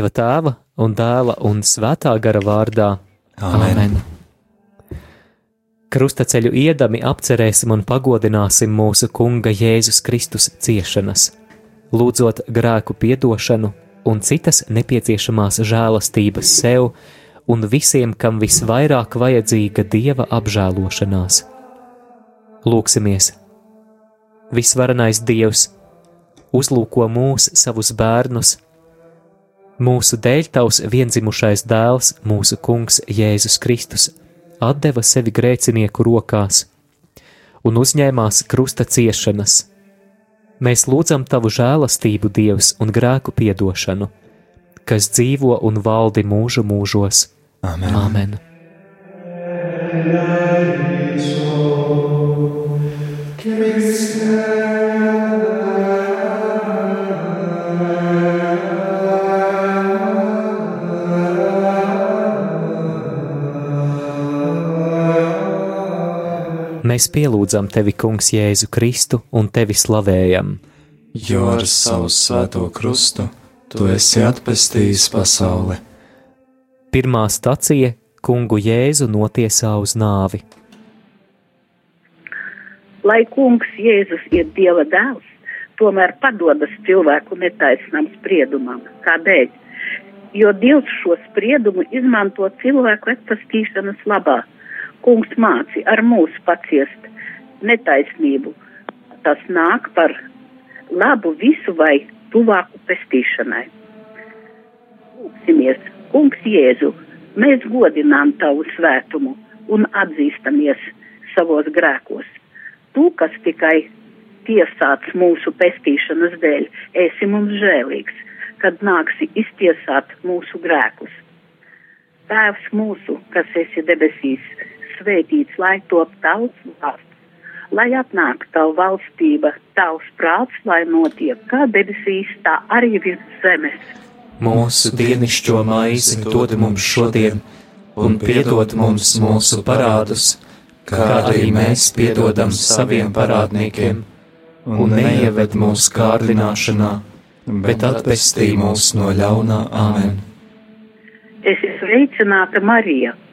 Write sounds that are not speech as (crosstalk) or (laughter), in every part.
Dieva tēva un dēla un svētā gara vārdā. Āmen. Āmen. Krustaceļu iedami apcerēsim un pagodināsim mūsu Kunga Jēzus Kristus ciešanas, lūdzot grēku piedošanu un citas nepieciešamās žēlastības sev un visiem, kam visvairāk vajadzīga Dieva apžēlošanās. Lūksimies! Visvarenais Dievs, uzlūko mūs savus bērnus, mūsu dēļ tavs vienzimušais dēls, mūsu kungs Jēzus Kristus, atdeva sevi grēcinieku rokās un uzņēmās krusta ciešanas. Mēs lūdzam tavu žēlastību, Dievs, un grēku piedošanu, kas dzīvo un valdi mūžu mūžos. Āmen. Āmen! Mēs pielūdzam tevi, Kungs, Jēzu Kristu un tevi slavējam. Jo ar savu svēto krustu tu esi atpestījis pasauli. Pirmā stacija - Kungu Jēzu notiesā uz nāvi. lai kungs Jēzus ir Dieva dēls, tomēr padodas cilvēku netaisnam spriedumam. Kādēļ? Jo Dievs šo spriedumu izmanto cilvēku atpestīšanas labā. Kungs māci ar mūsu paciest netaisnību. Tas nāk par labu visu vai tuvāku pestīšanai. Lūksimies, Kungs Jēzu, mēs godinām tavu svētumu un atzīstamies savos grēkos. Tu, kas tikai tiesāts mūsu pestīšanas dēļ, esi mums žēlīgs, kad nāksi iztiesāt mūsu grēkus. Tēvs mūsu, kas esi debesīs, svētīts, lai top tavs vārds, lai atnāk tavu valstība, tavs prāts, lai notiek kā debesīs, tā arī virs zemes. Mūsu dienascho maizi dod mums šodien, un piedod mums mūsu parādus, kā arī mēs piedodam saviem parādniekiem, un neieved mūsu kārdināšanā, bet atpestī mūs no ļaunā Āmen. Es esmu sveicināta Marija,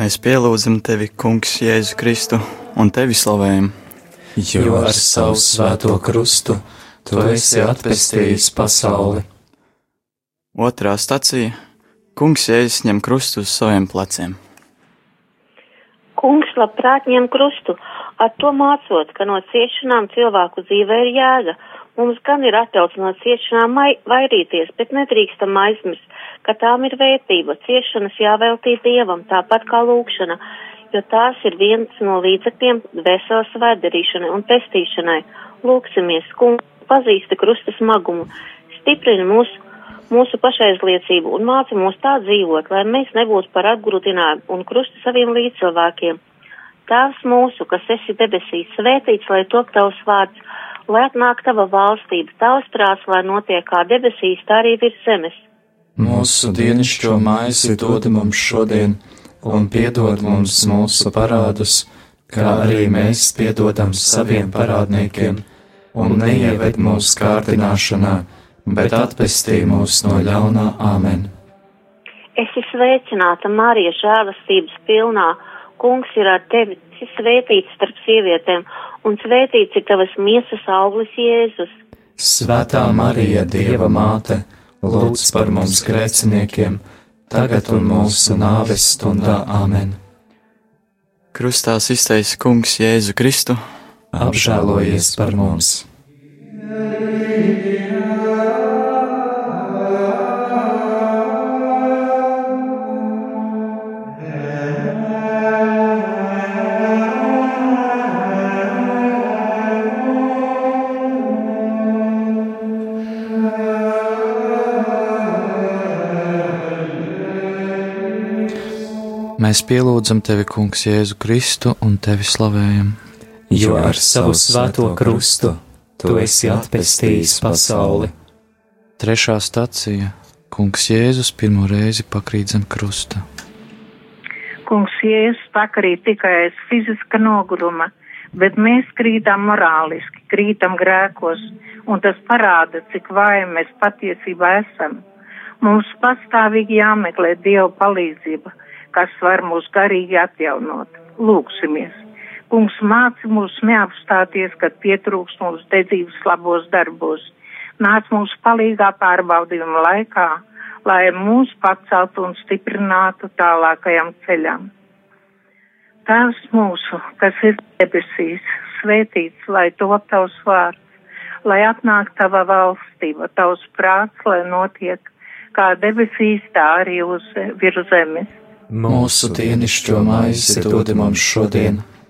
Mēs pielūdzam tevi, Kungs, Jēzu Kristu, un tevi slavējam. Jo ar savu svēto krustu tu esi atpestījis pasauli. Otrā stacija - Kungs Jēzus ņem krustu uz saviem pleciem. Kungs labprāt ņem krustu, ar to mācot, ka no ciešanām cilvēku dzīvē ir jēga. Mums gan ir atļauts no ciešanām vairīties, bet nedrīkstam aizmirst, ka tām ir vērtība. Ciešanas jāveltī Dievam, tāpat kā lūkšana, jo tās ir viens no līdzekļiem veselas vērdarīšanai un pestīšanai. Lūksimies, kungs, pazīsti krusta smagumu, stiprini mūsu, mūsu pašaizliecību un māci mūs tā dzīvot, lai mēs nebūtu par atgrūtinājumu un krustu saviem līdzcilvēkiem. Tēvs mūsu, kas esi debesīs, svētīts, lai top tavs vārds, lai atnāk tava valstība, tavs prāts, lai notiek kā debesīs, tā arī virs zemes. Mūsu dienascho maizi dod mums šodien, un piedod mums mūsu parādus, kā arī mēs piedodam saviem parādniekiem, un neieved mūsu kārdināšanā, bet atpestī mūs no ļaunā Āmen. Esi sveicināta, Marija, žēlastības pilnā. Kungs ir ar tevi, esi svētīts starp sievietēm, un svētīts ir tavas miesas auglis Jēzus. Svētā Marija, Dieva māte, lūdz par mums grēciniekiem, tagad un mūsu nāves stundā Āmen. Krustā iztaisa Kungs Jēzu Kristu, apžēlojies par mums! Mēs pielūdzam tevi, Kungs, Jēzu Kristu un tevi slavējam. Jo ar savu svēto krustu tu esi atpestījis pasauli. Trešā stacija - Kungs Jēzus pirmo reizi pakrīt zem krusta. Kungs Jēzus pakrīt tikai aiz fiziska noguruma, bet mēs krītam morāliski, krītam grēkos, un tas parāda, cik vāji mēs patiesībā esam. Mums pastāvīgi jāmeklē Dieva palīdzība kas var mūs garīgi atjaunot. Lūksimies! Kungs māci mūs neapstāties, kad pietrūks mūsu dedzības labos darbos. Nāc mums palīgā pārbaudījuma laikā, lai mūs paceltu un stiprinātu tālākajam ceļam. Tēvs mūsu, kas ir debesīs, svētīts, lai top tavs vārds, lai atnāk tava valstība, tavs prāts, lai notiek kā debesīs, tā arī uz virs zemes. Mūsu dienascho maizi dod mums šodien,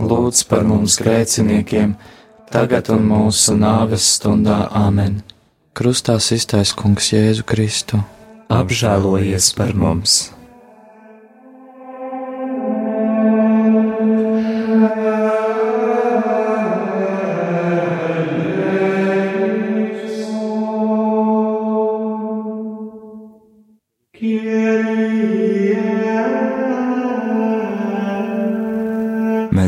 lūdz par mums grēciniekiem, tagad un mūsu nāves stundā Āmen. Krustā iztaisa Kungs Jēzu Kristu. Apžēlojies par mums!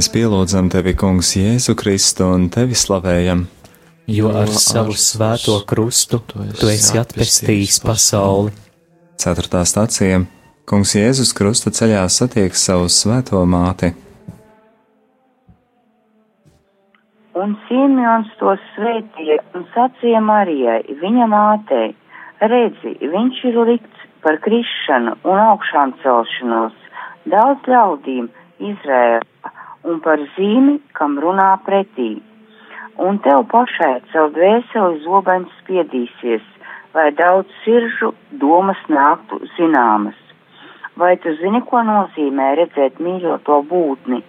Mēs pielūdzam tevi, Kungs, Jēzu Kristu un tevi slavējam. Jo ar savu svēto krustu tu esi atpestījis pasauli. Ceturtā stācija - Kungs Jēzus krusta ceļā satiek savu svēto māti. Un Simeons to svētīja un sacīja Marijai, viņa mātei, redzi, viņš ir likts par krišanu un augšām celšanos daudz ļaudīm Izrēlā un par zīmi, kam runā pretī. Un tev pašai caur dvēseli zobens spiedīsies, lai daudz siržu domas nāktu zināmas. Vai tu zini, ko nozīmē redzēt mīļoto būtni,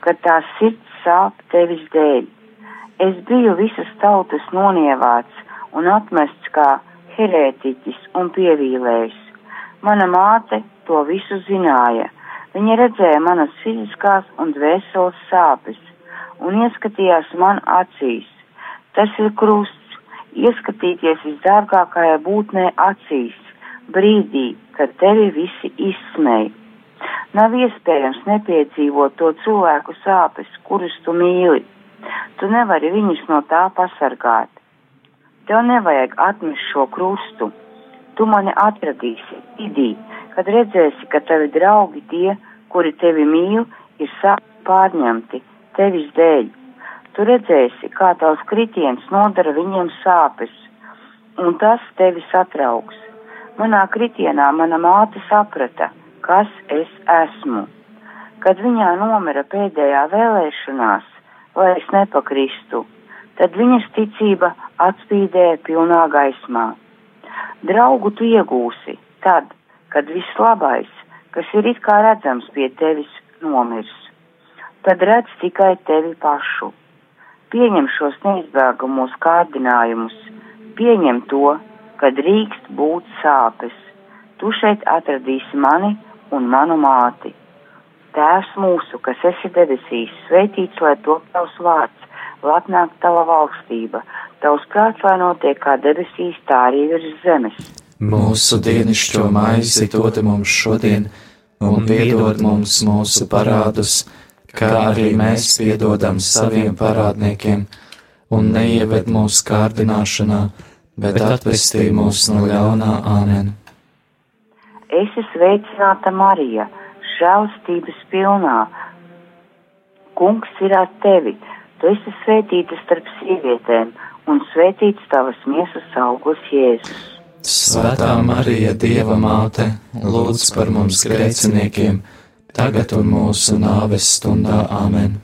kad tā sirds sāp tevis dēļ? Es biju visas tautas nonievāts un atmests kā herētiķis un pievīlējs. Mana māte to visu zināja Viņa redzēja manas fiziskās un dvēseles sāpes un ieskatījās man acīs. Tas ir krusts, ieskatīties visdārgākajā būtnē acīs, brīdī, kad tevi visi izsmēja. Nav iespējams nepiedzīvot to cilvēku sāpes, kurus tu mīli. Tu nevari viņus no tā pasargāt. Tev nevajag atmest šo krustu. Tu mani atradīsi, idī, kad redzēsi, ka tavi draugi tie, kuri tevi mīl, ir pārņemti tevis dēļ. Tu redzēsi, kā tavs kritiens nodara viņiem sāpes, un tas tevi satrauks. Manā kritienā mana māte saprata, kas es esmu. Kad viņā nomira pēdējā vēlēšanās, lai es nepakristu, tad viņas ticība atspīdēja pilnā gaismā. Draugu tu iegūsi tad, kad viss labais kas ir it kā redzams pie tevis, nomirs. Tad redz tikai tevi pašu. Pieņem šos neizbēgamos kārdinājumus, pieņem to, ka drīkst būt sāpes. Tu šeit atradīsi mani un manu māti. Tēvs mūsu, kas esi debesīs, svētīts lai top tavs vārds, lai atnāk tava valstība, tavs prāts lai notiek kā debesīs, tā arī virs zemes. Mūsu dienascho maizi dod mums šodien, un piedod mums mūsu parādus, kā arī mēs piedodam saviem parādniekiem, un neieved mūsu kārdināšanā, bet atvestī mūs no ļaunā āmen. Es esmu sveicināta Marija, žēlstības pilnā. Kungs ir ar tevi, tu esi svētīta starp sievietēm, un svētīts tavas miesas augurs Jēzus. Svētā Marija, Dieva māte, lūdz par mums grēciniekiem, tagad un mūsu nāves stundā Āmen.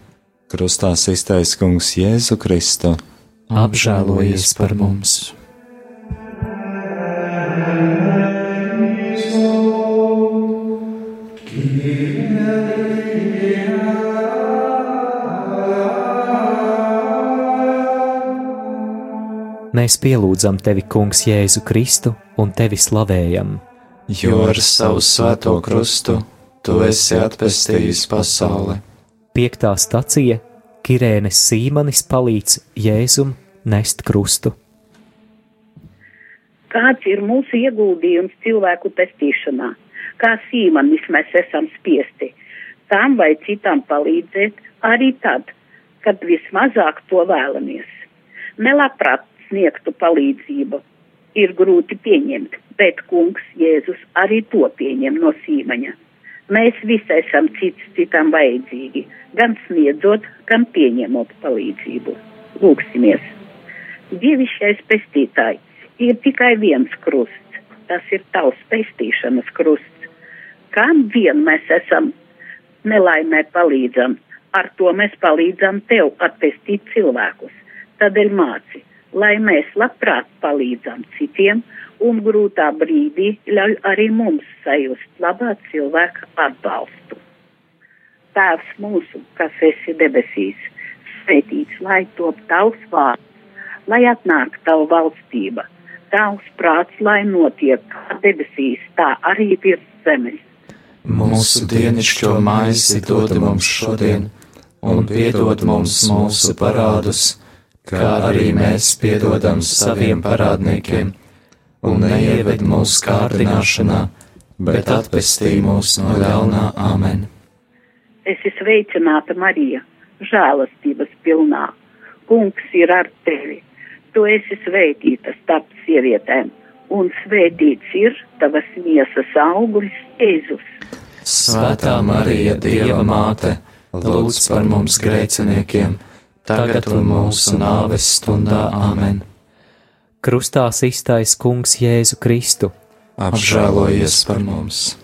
Krustā iztaisa kungs Jēzu Kristu. Apžēlojies par mums! Mēs pielūdzam tevi, Kungs, Jēzu Kristu un tevi slavējam. Jo ar savu svēto krustu tu esi atpestījis pasauli. Piektā stacija - Kirēnes Sīmanis palīdz Jēzum nest krustu. Kāds ir mūsu ieguldījums cilvēku pestīšanā? Kā sīmanis mēs esam spiesti tam vai citam palīdzēt arī tad, kad vismazāk to vēlamies. Nelabprāt sniegtu palīdzību ir grūti pieņemt, bet kungs Jēzus arī to pieņem no sīmaņa. Mēs visi esam cits citam vajadzīgi, gan sniedzot, gan pieņemot palīdzību. Lūksimies! Dievišķais pestītājs ir tikai viens krusts, tas ir tavs pestīšanas krusts. Kam vien mēs esam nelaimē palīdzam, ar to mēs palīdzam tev atpestīt cilvēkus. Tādēļ māci, lai mēs labprāt palīdzam citiem un grūtā brīdī ļauj arī mums sajust labā cilvēka atbalstu. Tēvs mūsu, kas esi debesīs, svētīts, lai top tavs vārds, lai atnāk tava valstība, tavs prāts, lai notiek kā debesīs, tā arī virs zemes. Mūsu dienascho maizi dod mums šodien, un piedod mums mūsu parādus, kā arī mēs piedodam saviem parādniekiem, un neieved mūsu kārdināšanā, bet atpestī mūs no ļaunā amen. Es esmu sveicināta Marija, žēlastības pilnā. Kungs ir ar tevi. Tu esi svētīta starp sievietēm, un svētīts ir tavas miesas augurs Jēzus. Svētā Marija, Dieva māte, lūdz par mums grēciniekiem, tagad un mūsu nāves stundā Āmen. Krustā iztais Kungs Jēzu Kristu. Apžēlojies par mums!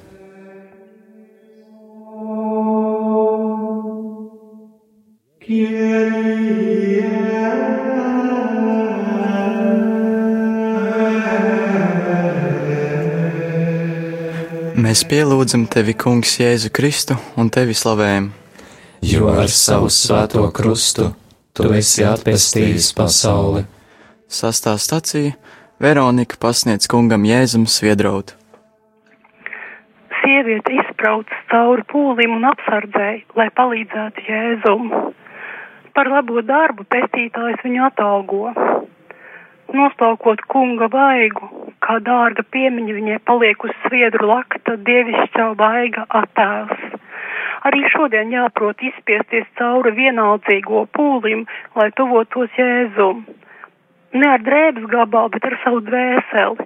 Mēs pielūdzam tevi, Kungs, Jēzu Kristu un tevi slavējam. Jo ar savu svēto krustu tu esi atpestījis pasauli. Sastā stacija Veronika pasniedz kungam Jēzum sviedrautu. Sieviete izbrauc cauri pūlim un apsardzēja, lai palīdzētu Jēzum. Par labo darbu pestītājs viņu atalgo. Noslaukot kunga vaigu, kā dārga piemiņa viņai paliek uz sviedru lakta dievišķā vaiga attēls. Arī šodien jāprot izspiesties cauri vienaldzīgo pūlim, lai tuvotos Jēzum. Ne ar drēbes gabalu, bet ar savu dvēseli,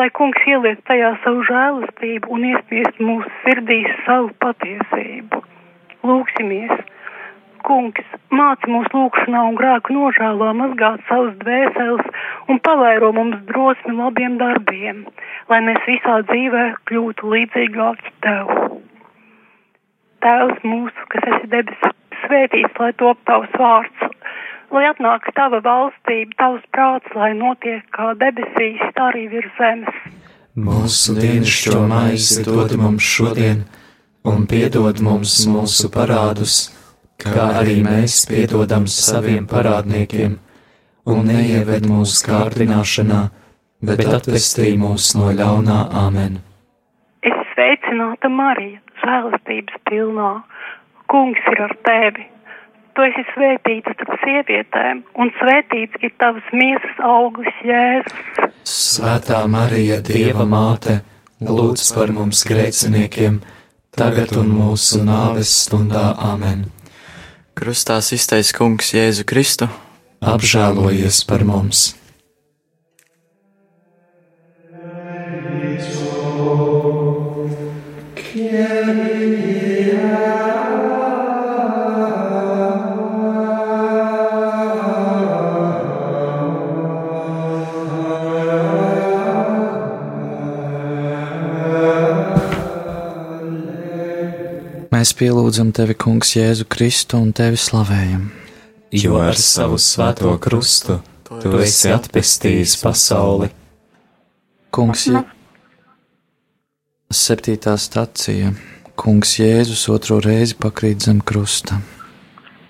lai kungs ieliek tajā savu žēlastību un iespriest mūsu sirdīs savu patiesību. Lūksimies! Kungs, māci mūs lūgšanā un grēku nožēlā mazgāt savus dvēseles un pavairo mums drosmi labiem darbiem, lai mēs visā dzīvē kļūtu līdzīgāki Tev. Tēvs mūsu, kas esi debesis, svētīts, lai top Tavs vārds, lai atnāk Tava valstība, Tavs prāts, lai notiek kā debesīs, tā arī virs zemes. Mūsu dienascho maizi dod mums šodien, un piedod mums mūsu parādus kā arī mēs piedodam saviem parādniekiem, un neieved mūsu kārdināšanā, bet atvestī mūs no ļaunā amen. Es sveicināta Marija, žēlastības pilnā. Kungs ir ar tevi. Tu esi svētīta starp sievietēm, un svētīts ir tavas miesas auglis, Jēzus. Svētā Marija, Dieva māte, lūdz par mums grēciniekiem, tagad un mūsu nāves stundā Āmen. Krustā iztais kungs Jēzu Kristu, apžēlojies par mums! Mēs pielūdzam tevi, Kungs, Jēzu Kristu un tevi slavējam. Jo ar savu svēto krustu tu esi atpestījis pasauli. Kungs, Je... septītā stacija. Kungs Jēzus otro reizi pakrīt zem krusta.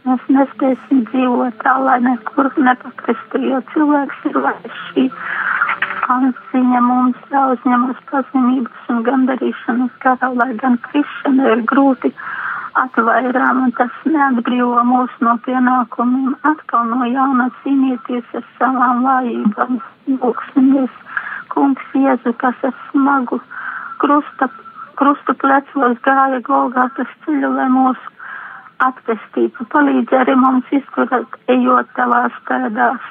Mēs nespēsim dzīvot tā, lai nekur nepakristu, jo cilvēks ir vairs šī Viņa mums jāuzņemas pazemības un gandarīšanas garā, lai gan krišana ir grūti atvairām, un tas neatbrīvo mūs no pienākumiem. Atkal no jauna cīnīties ar savām vājībām. Lūksimies, kungs Jēzu, kas ar smagu krusta, krustu plecos gāja Golgātas ceļu, lai mūs atpestītu. Palīdzi arī mums izturēt, ejot tavās pēdās.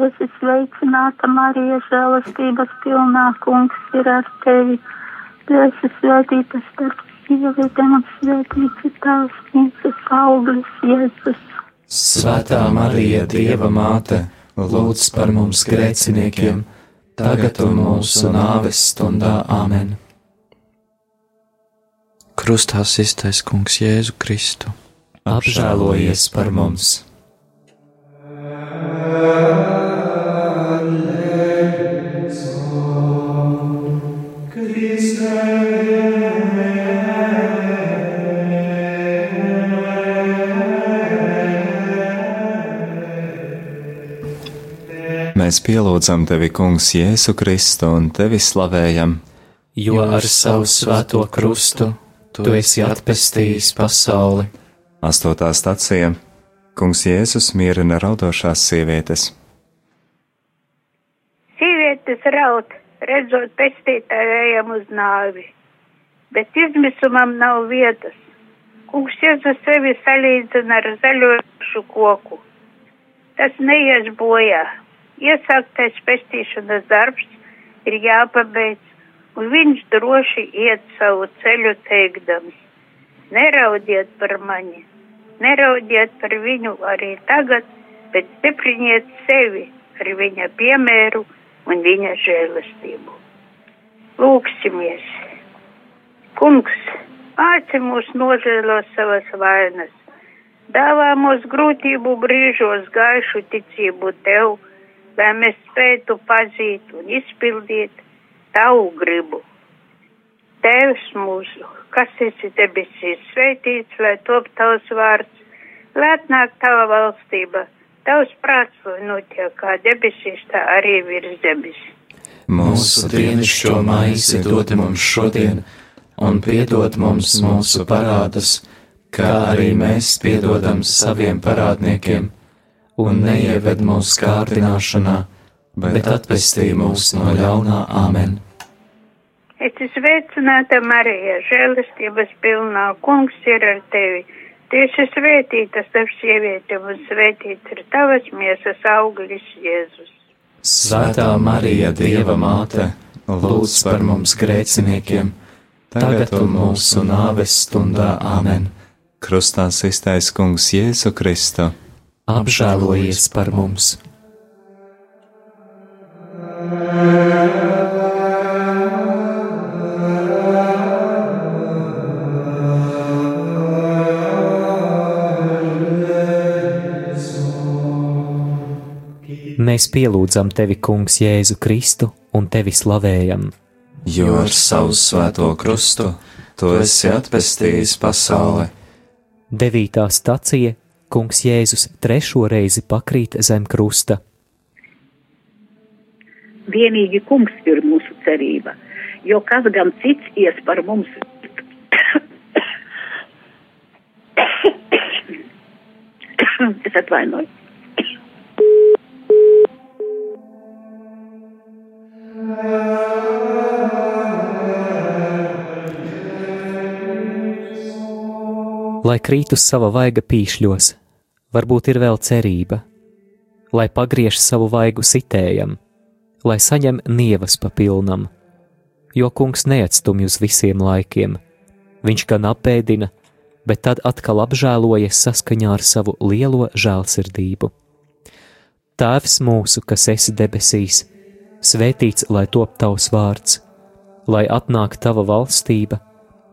Tu esi sveicināta, Marija, žēlastības pilnā kungs ir ar tevi. Tu esi svētīta starp sievietēm un svētīts ir tavs miesas auglis, Jēzus. Svētā Marija, Dieva māte, lūdz par mums grēciniekiem, tagad un mūsu nāves stundā Āmen. Krustā iztais kungs Jēzu Kristu. Apžēlojies par mums! Mēs pielūdzam tevi, Kungs, Jēzu Kristu un tevi slavējam, jo ar savu svēto krustu tu esi atpestījis pasauli. Astotā stacija Kungs Jēzus mierina raudošās sievietes. Sievietes raud, redzot pestītāju ejam uz nāvi, bet izmisumam nav vietas. Kungs Jēzus sevi salīdzina ar zaļošu koku. Tas neies bojā, iesāktais pestīšanas darbs ir jāpabeidz, un viņš droši iet savu ceļu teikdams: Neraudiet par mani, neraudiet par viņu arī tagad, bet stipriniet sevi ar viņa piemēru un viņa žēlastību. Lūksimies! Kungs, māci mūs nožēlo savas vainas, dāvā mūs grūtību brīžos gaišu ticību tev lai mēs spētu pazīt un izpildīt tavu gribu. Tēvs mūsu, kas esi debesīs, sveitīts, lai top tavs vārds, lai atnāk tava valstība, tavs prāts, lai notiek kā debesīs, tā arī virs debes. Mūsu dienascho maizi dod mums šodien, un piedod mums mūsu parādus, kā arī mēs piedodam saviem parādniekiem un neieved mūsu kārdināšanā, bet atpestī mūs no ļaunā āmen. Es esmu sveicināta Marija, žēlastības pilnā, kungs ir ar tevi. Tu esi svētīta starp sievietēm un svētīts ir tavas miesas auglis Jēzus. Svētā Marija, Dieva māte, lūdz par mums grēciniekiem, tagad un mūsu nāves stundā āmen. Krustā iztais kungs Jēzu Kristu apžēlojies par mums! Mēs pielūdzam tevi, Kungs, Jēzu Kristu un tevi slavējam. Jo ar savu svēto krustu tu esi atpestījis pasauli. Devītā stacija Kungs Jēzus trešo reizi pakrīt zem krusta. Vienīgi kungs ir mūsu cerība, jo kas gan cits ies par mums. (coughs) es atvainoju. Lai krīt uz sava vaiga pīšļos, varbūt ir vēl cerība, lai pagriež savu vaigu sitējam, lai saņem nievas pa pilnam, jo kungs neatstumj uz visiem laikiem, viņš gan apēdina, bet tad atkal apžēlojas saskaņā ar savu lielo žēlsirdību. Tēvs mūsu, kas esi debesīs, svētīts lai top tavs vārds, lai atnāk tava valstība,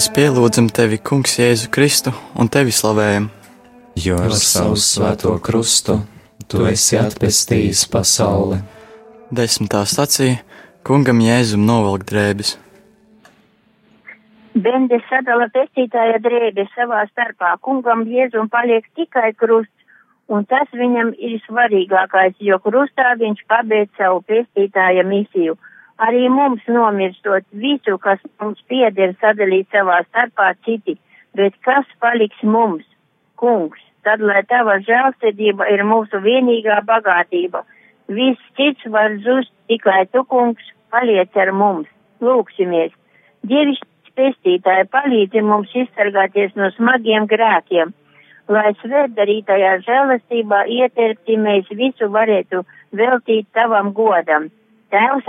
Mēs pielūdzam tevi, Kungs, Jēzu Kristu un tevi slavējam. Jo ar savu svēto krustu tu esi atpestījis pasauli. Desmitā stacija Kungam Jēzum novelk drēbes. Bende sadala pestītāja drēbes savā starpā. Kungam Jēzum paliek tikai krusts, un tas viņam ir svarīgākais, jo krustā viņš pabeidz savu pestītāja misiju. Arī mums nomirstot visu, kas mums pieder sadalīt savā starpā citi, bet kas paliks mums? Kungs, tad lai tava žēlsirdība ir mūsu vienīgā bagātība. Viss cits var zust, tikai tu, kungs, paliec ar mums. Lūksimies! Dievišķis pestītāji palīdzi mums izsargāties no smagiem grēkiem, lai svētdarītajā žēlastībā ieterpti mēs visu varētu veltīt tavam godam. Tēvs,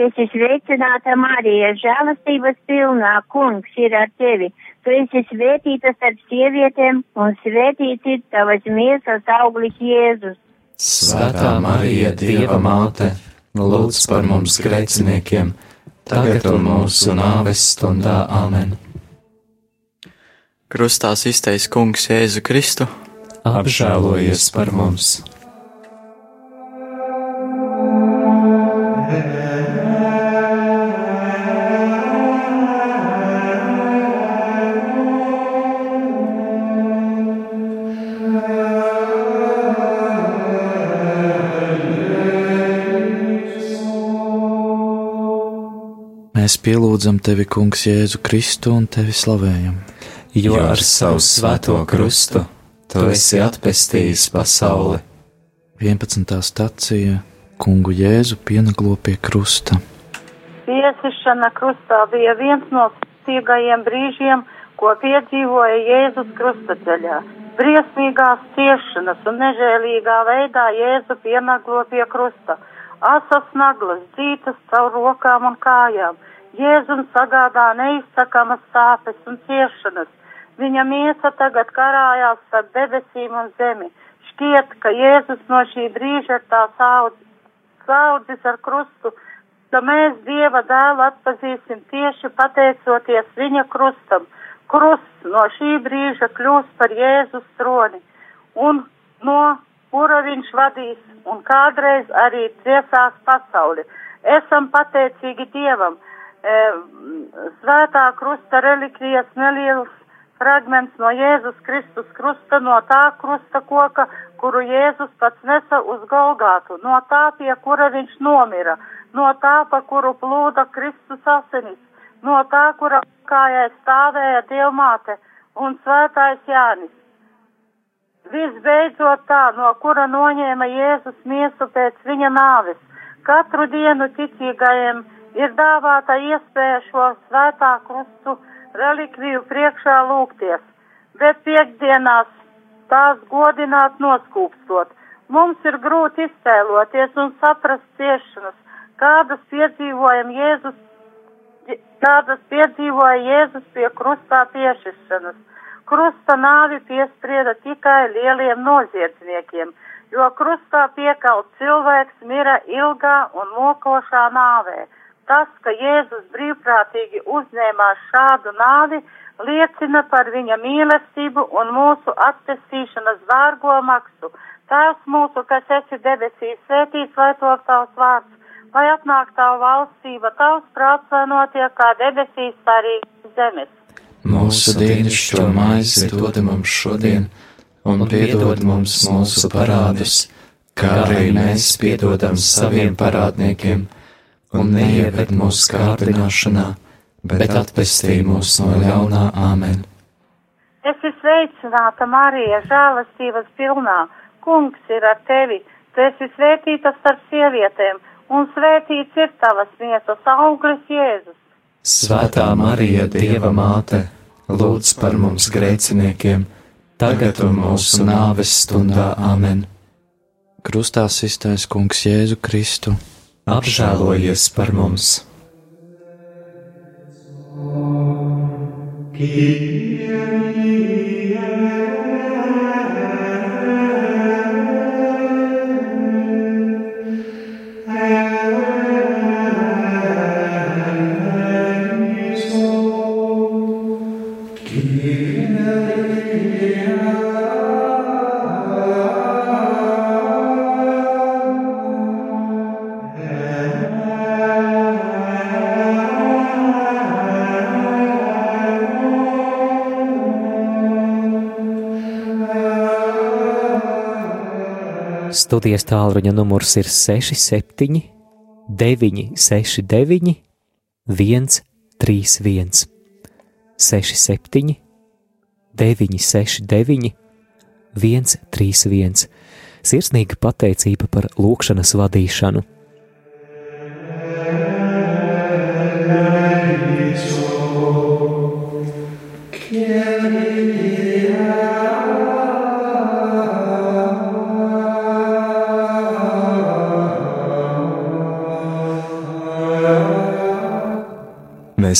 Es esmu sveicināta Marija, žēlastības pilnā, kungs ir ar tevi. Tu esi svētīta starp sievietēm, un svētīts ir tavas miesas auglis Jēzus. Svētā Marija, Dieva māte, lūdz par mums grēciniekiem, tagad un mūsu nāves stundā Āmen. Krustā iztais Kungs Jēzu Kristu. Apžēlojies par mums! Mēs pielūdzam tevi, Kungs, Jēzu Kristu un tevi slavējam. Jo ar savu svēto krustu tu esi atpestījis pasauli. 11. stacija Kungu Jēzu pienaglo pie krusta. Piesišana krustā bija viens no stīgajiem brīžiem, ko piedzīvoja Jēzus krustaceļā. Briesmīgās ciešanas un nežēlīgā veidā Jēzu pienaglo pie krusta. Asas naglas dzītas caur rokām un kājām. Jēzum sagādā neizsakamas sāpes un ciešanas. Viņa miesa tagad karājās starp debesīm un zemi. Šķiet, ka Jēzus no šī brīža ir tā saudzis ar krustu, ka mēs Dieva dēlu atpazīsim tieši pateicoties viņa krustam. Krusts no šī brīža kļūs par Jēzus troni, un no kura viņš vadīs, un kādreiz arī dziesās pasauli. Esam pateicīgi Dievam. E, svētā krusta relikvijas neliels fragments no Jēzus Kristus krusta, no tā krusta koka, kuru Jēzus pats nesa uz Golgātu, no tā, pie kura viņš nomira, no tā, pa kuru plūda Kristus asinis, no tā, kura kājai stāvēja Dievmāte un svētais Jānis. Visbeidzot tā, no kura noņēma Jēzus miesu pēc viņa nāves. Katru dienu ticīgajiem ir dāvāta iespēja šo svētā krustu relikviju priekšā lūgties, bet piekdienās tās godināt noskūpstot. Mums ir grūti iztēloties un saprast ciešanas, kādas piedzīvojam Jēzus, kādas piedzīvoja Jēzus pie krustā piešķiršanas. Krusta nāvi piesprieda tikai lieliem noziedzniekiem, jo krustā piekalt cilvēks mira ilgā un mokošā nāvē Tas, ka Jēzus brīvprātīgi uzņēmās šādu nāvi, liecina par viņa mīlestību un mūsu attestīšanas dārgo maksu. Tēvs mūsu, kas esi debesīs, svētīts lai top tavs vārds, lai atnāk tavu valstība, tavs prāts, lai notiek kā debesīs, tā arī zemes. Mūsu dienascho maizi dod mums šodien, un piedod mums mūsu parādus, kā arī mēs piedodam saviem parādniekiem un neieved mūsu kārdināšanā, bet atpestī mūs no ļaunā āmen. Es esmu sveicināta, Marija, žēlastības pilnā. Kungs ir ar tevi, tu esi svētīta starp sievietēm, un svētīts ir tavas miesas auglis Jēzus. Svētā Marija, Dieva māte, lūdz par mums grēciniekiem, tagad un mūsu nāves stundā āmen. Krustā iztaisa Kungs Jēzu Kristu apžēlojies par mums! Studijas tālruņa numurs ir 67, 969, 131, 67, 969, 131. Sirsnīga pateicība par lūkšanas vadīšanu.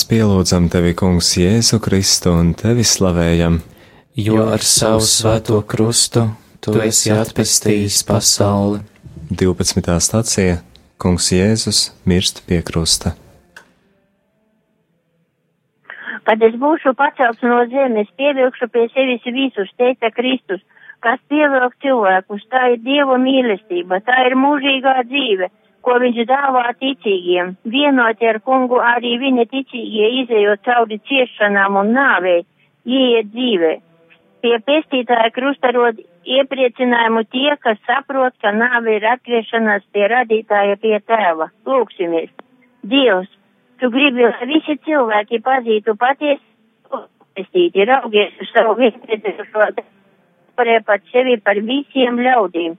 Mēs pielūdzam tevi, Kungs, Jēzu Kristu un tevi slavējam, jo ar savu svēto krustu tu esi atpestījis pasauli. 12. stācija Kungs Jēzus mirst pie krusta. Kad es būšu pacelts no zemes, pievilkšu pie sevis visus, teica Kristus, kas pievilk cilvēkus, tā ir Dieva mīlestība, tā ir mūžīgā dzīve ko viņš dāvā ticīgiem. Vienoti ar kungu arī viņa ticīgie izējot cauri ciešanām un nāvei, ieiet dzīvē. Pie pestītāja krustarod iepriecinājumu tie, kas saprot, ka nāve ir atgriešanās pie radītāja pie tēva. Lūksimies! Dievs, tu gribi, lai visi cilvēki pazītu patiesu pestīti, raugies uz savu vienpēdējušo, pat sevi par visiem ļaudīm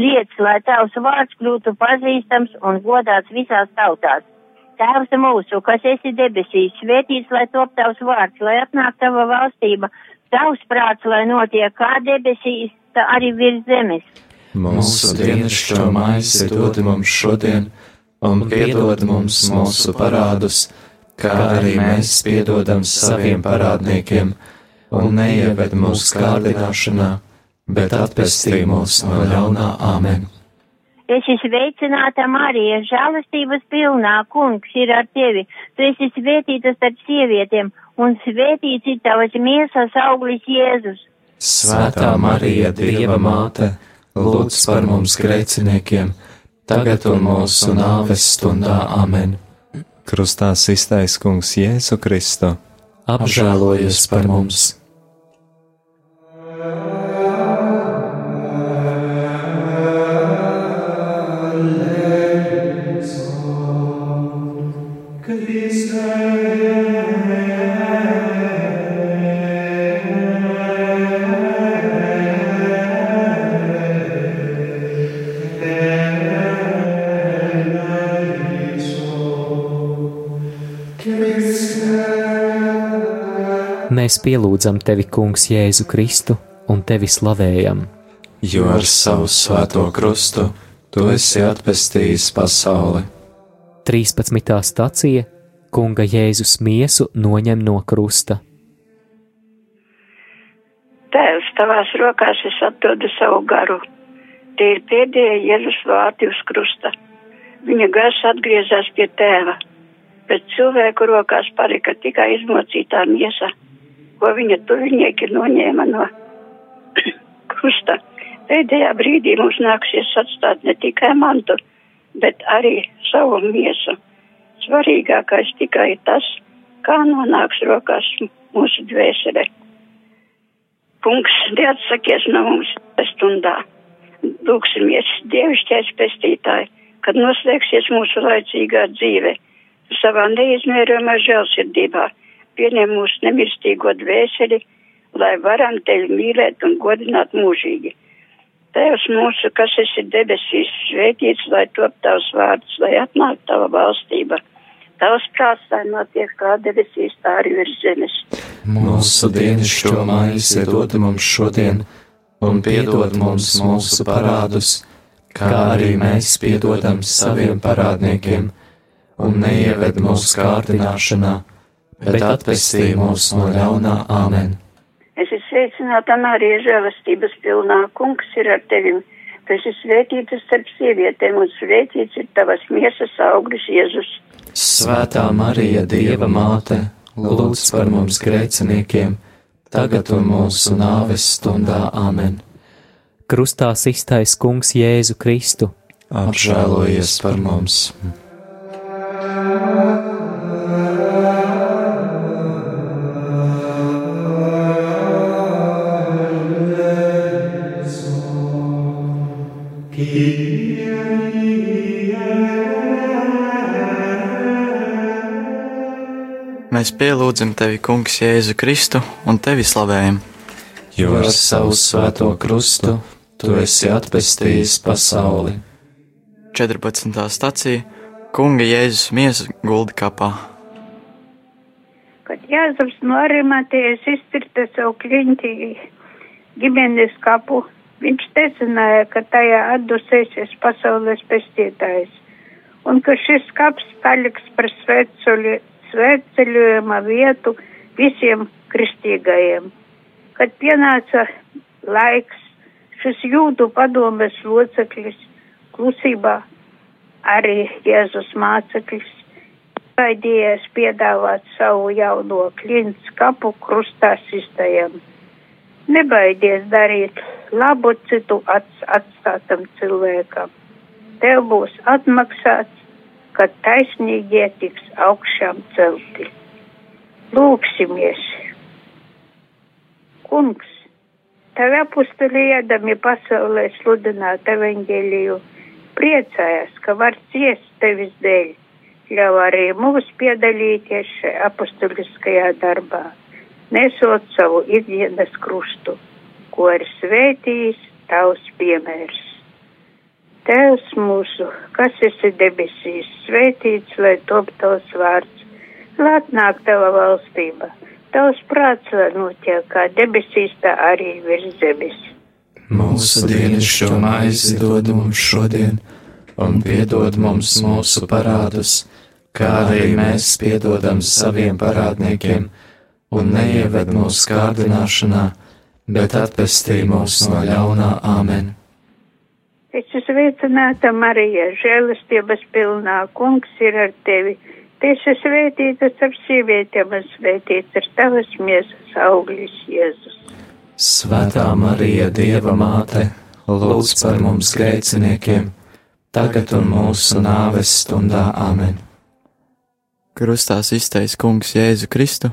liec, lai tavs vārds kļūtu pazīstams un godāts visās tautās. Tēvs mūsu, kas esi debesīs, svētīts, lai top tavs vārds, lai atnāk tava valstība, tavs prāts, lai notiek kā debesīs, tā arī virs zemes. Mūsu dienascho maizi dod mums šodien, un piedod mums mūsu parādus, kā arī mēs piedodam saviem parādniekiem, un neieved mūsu kārdināšanā, bet atpestī mūs no ļaunā Āmen. Es esmu sveicināta Marija, žēlastības pilnā, kungs ir ar tevi. Tu esi svētīta starp sievietēm, un svētīts ir tavas miesas auglis Jēzus. Svētā Marija, Dieva māte, lūdz par mums grēciniekiem, tagad un mūsu nāves stundā Āmen. Krustā iztais kungs Jēzu Kristu. Apžēlojies par mums! Mēs pielūdzam tevi, Kungs, Jēzu Kristu un tevi slavējam. Jo ar savu svēto krustu tu esi atpestījis pasauli. 13. stācija Kunga Jēzus miesu noņem no krusta. Tēvs, tavās rokās es atdodu savu garu. Tie ir pēdējie Jēzus vārti uz krusta. Viņa gars atgriezās pie tēva, bet cilvēku rokās palika tikai izmocītā miesa, ko viņa tuvinieki noņēma no krusta. Pēdējā brīdī mums nāksies atstāt ne tikai mantu, bet arī savu miesu. Svarīgākais tikai tas, kā nonāks rokās mūsu dvēsele. Kungs, neatsakies no mums stundā. Lūksimies, dievišķais pestītāji, kad noslēgsies mūsu laicīgā dzīve. Savā neizmērojamā žēlsirdībā pieņem mūsu nemirstīgo dvēseli, lai varam tevi mīlēt un godināt mūžīgi. Tēvs mūsu, kas esi debesīs, svētīts, lai top tavs vārds, lai atnāk tava valstība. Tavs prāts, lai notiek kā debesīs, tā arī virs zemes. Mūsu dienascho maizi dod mums šodien, un piedod mums mūsu parādus, kā arī mēs piedodam saviem parādniekiem, un neieved mūsu kārdināšanā, bet atpestī mūs no ļaunā Āmen. Es esmu sveicināta Marija žēlastības pilnā, kungs ir ar tevim. Tu esi svētīta starp sievietēm, un svētīts ir tavas miesas auglis Jēzus. Svētā Marija, Dieva māte, lūdz par mums grēciniekiem, tagad un mūsu nāves stundā Āmen. Krustā iztais kungs Jēzu Kristu. Apžēlojies par mums! Mēs pielūdzam tevi, Kungs, Jēzu Kristu un tevi slavējam. Jo ar savu svēto krustu tu esi atpestījis pasauli. 14. stācija Kunga Jēzus miesa gulda kapā. Kad Jāzeps no Arimatējas izcirta savu kliņķi ģimenes kapu, viņš tecināja, ka tajā atdusēsies pasaules pestītājs, un ka šis kaps paliks par svētceļojuma vietu visiem kristīgajiem. Kad pienāca laiks, šis jūdu padomes loceklis klusībā arī Jēzus māceklis baidījies piedāvāt savu jauno klints kapu krustā sistajam. Nebaidies darīt labu citu ats, atstātam cilvēkam. Tev būs atmaksāts, kad taisnīgie tiks augšām celti. Lūksimies! Kungs, tavi apustuli iedami pasaulē sludināt evaņģēliju priecājas, ka var ciest tevis dēļ, ļauj arī mums piedalīties šajā apustuliskajā darbā, nesot savu ikdienas krustu, ko ir svētījis tavs piemērs. Tēvs mūsu, kas esi debesīs, svētīts, lai top tavs vārds, lai atnāk tava valstība, tavs prāts, lai notiek kā debesīs, tā arī virs zemes. Mūsu dienascho maizi dod mums šodien, un piedod mums mūsu parādus, kā arī mēs piedodam saviem parādniekiem, un neieved mūsu kārdināšanā, bet atpestī mūs no ļaunā āmen. Es esmu sveicināta Marija, žēlastības pilnā, kungs ir ar tevi. Tu esi svētīta starp sievietēm un svētīts ir tavas miesas auglis Jēzus. Svētā Marija, Dieva māte, lūdz par mums grēciniekiem, tagad un mūsu nāves stundā amen. Krustās iztais kungs Jēzu Kristu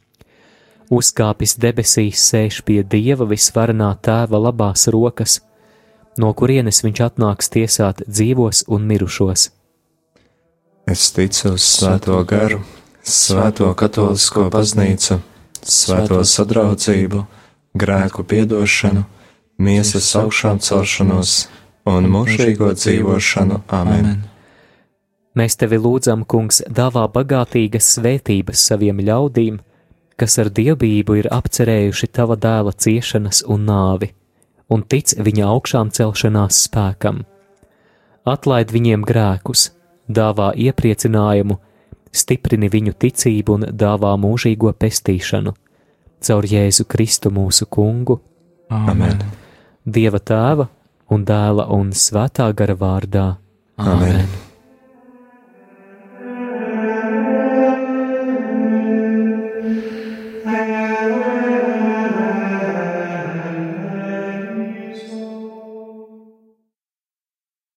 uzkāpis debesīs, sēž pie dieva visvarenā tēva labās rokas, no kurienes viņš atnāks tiesāt dzīvos un mirušos. Es ticu uz Svēto garu, Svēto katolisko baznīcu, Svēto sadraudzību, grēku piedošanu, miesas augšām celšanos un mūžīgo dzīvošanu. Amen! Mēs tevi lūdzam, Kungs, dāvā bagātīgas svētības saviem ļaudīm, kas ar dievbijību ir apcerējuši tava dēla ciešanas un nāvi, un tic viņa augšām celšanās spēkam. Atlaid viņiem grēkus, dāvā iepriecinājumu, stiprini viņu ticību un dāvā mūžīgo pestīšanu. Caur Jēzu Kristu mūsu kungu. Amen. Dieva tēva un dēla un svētā gara vārdā. Amen. Amen.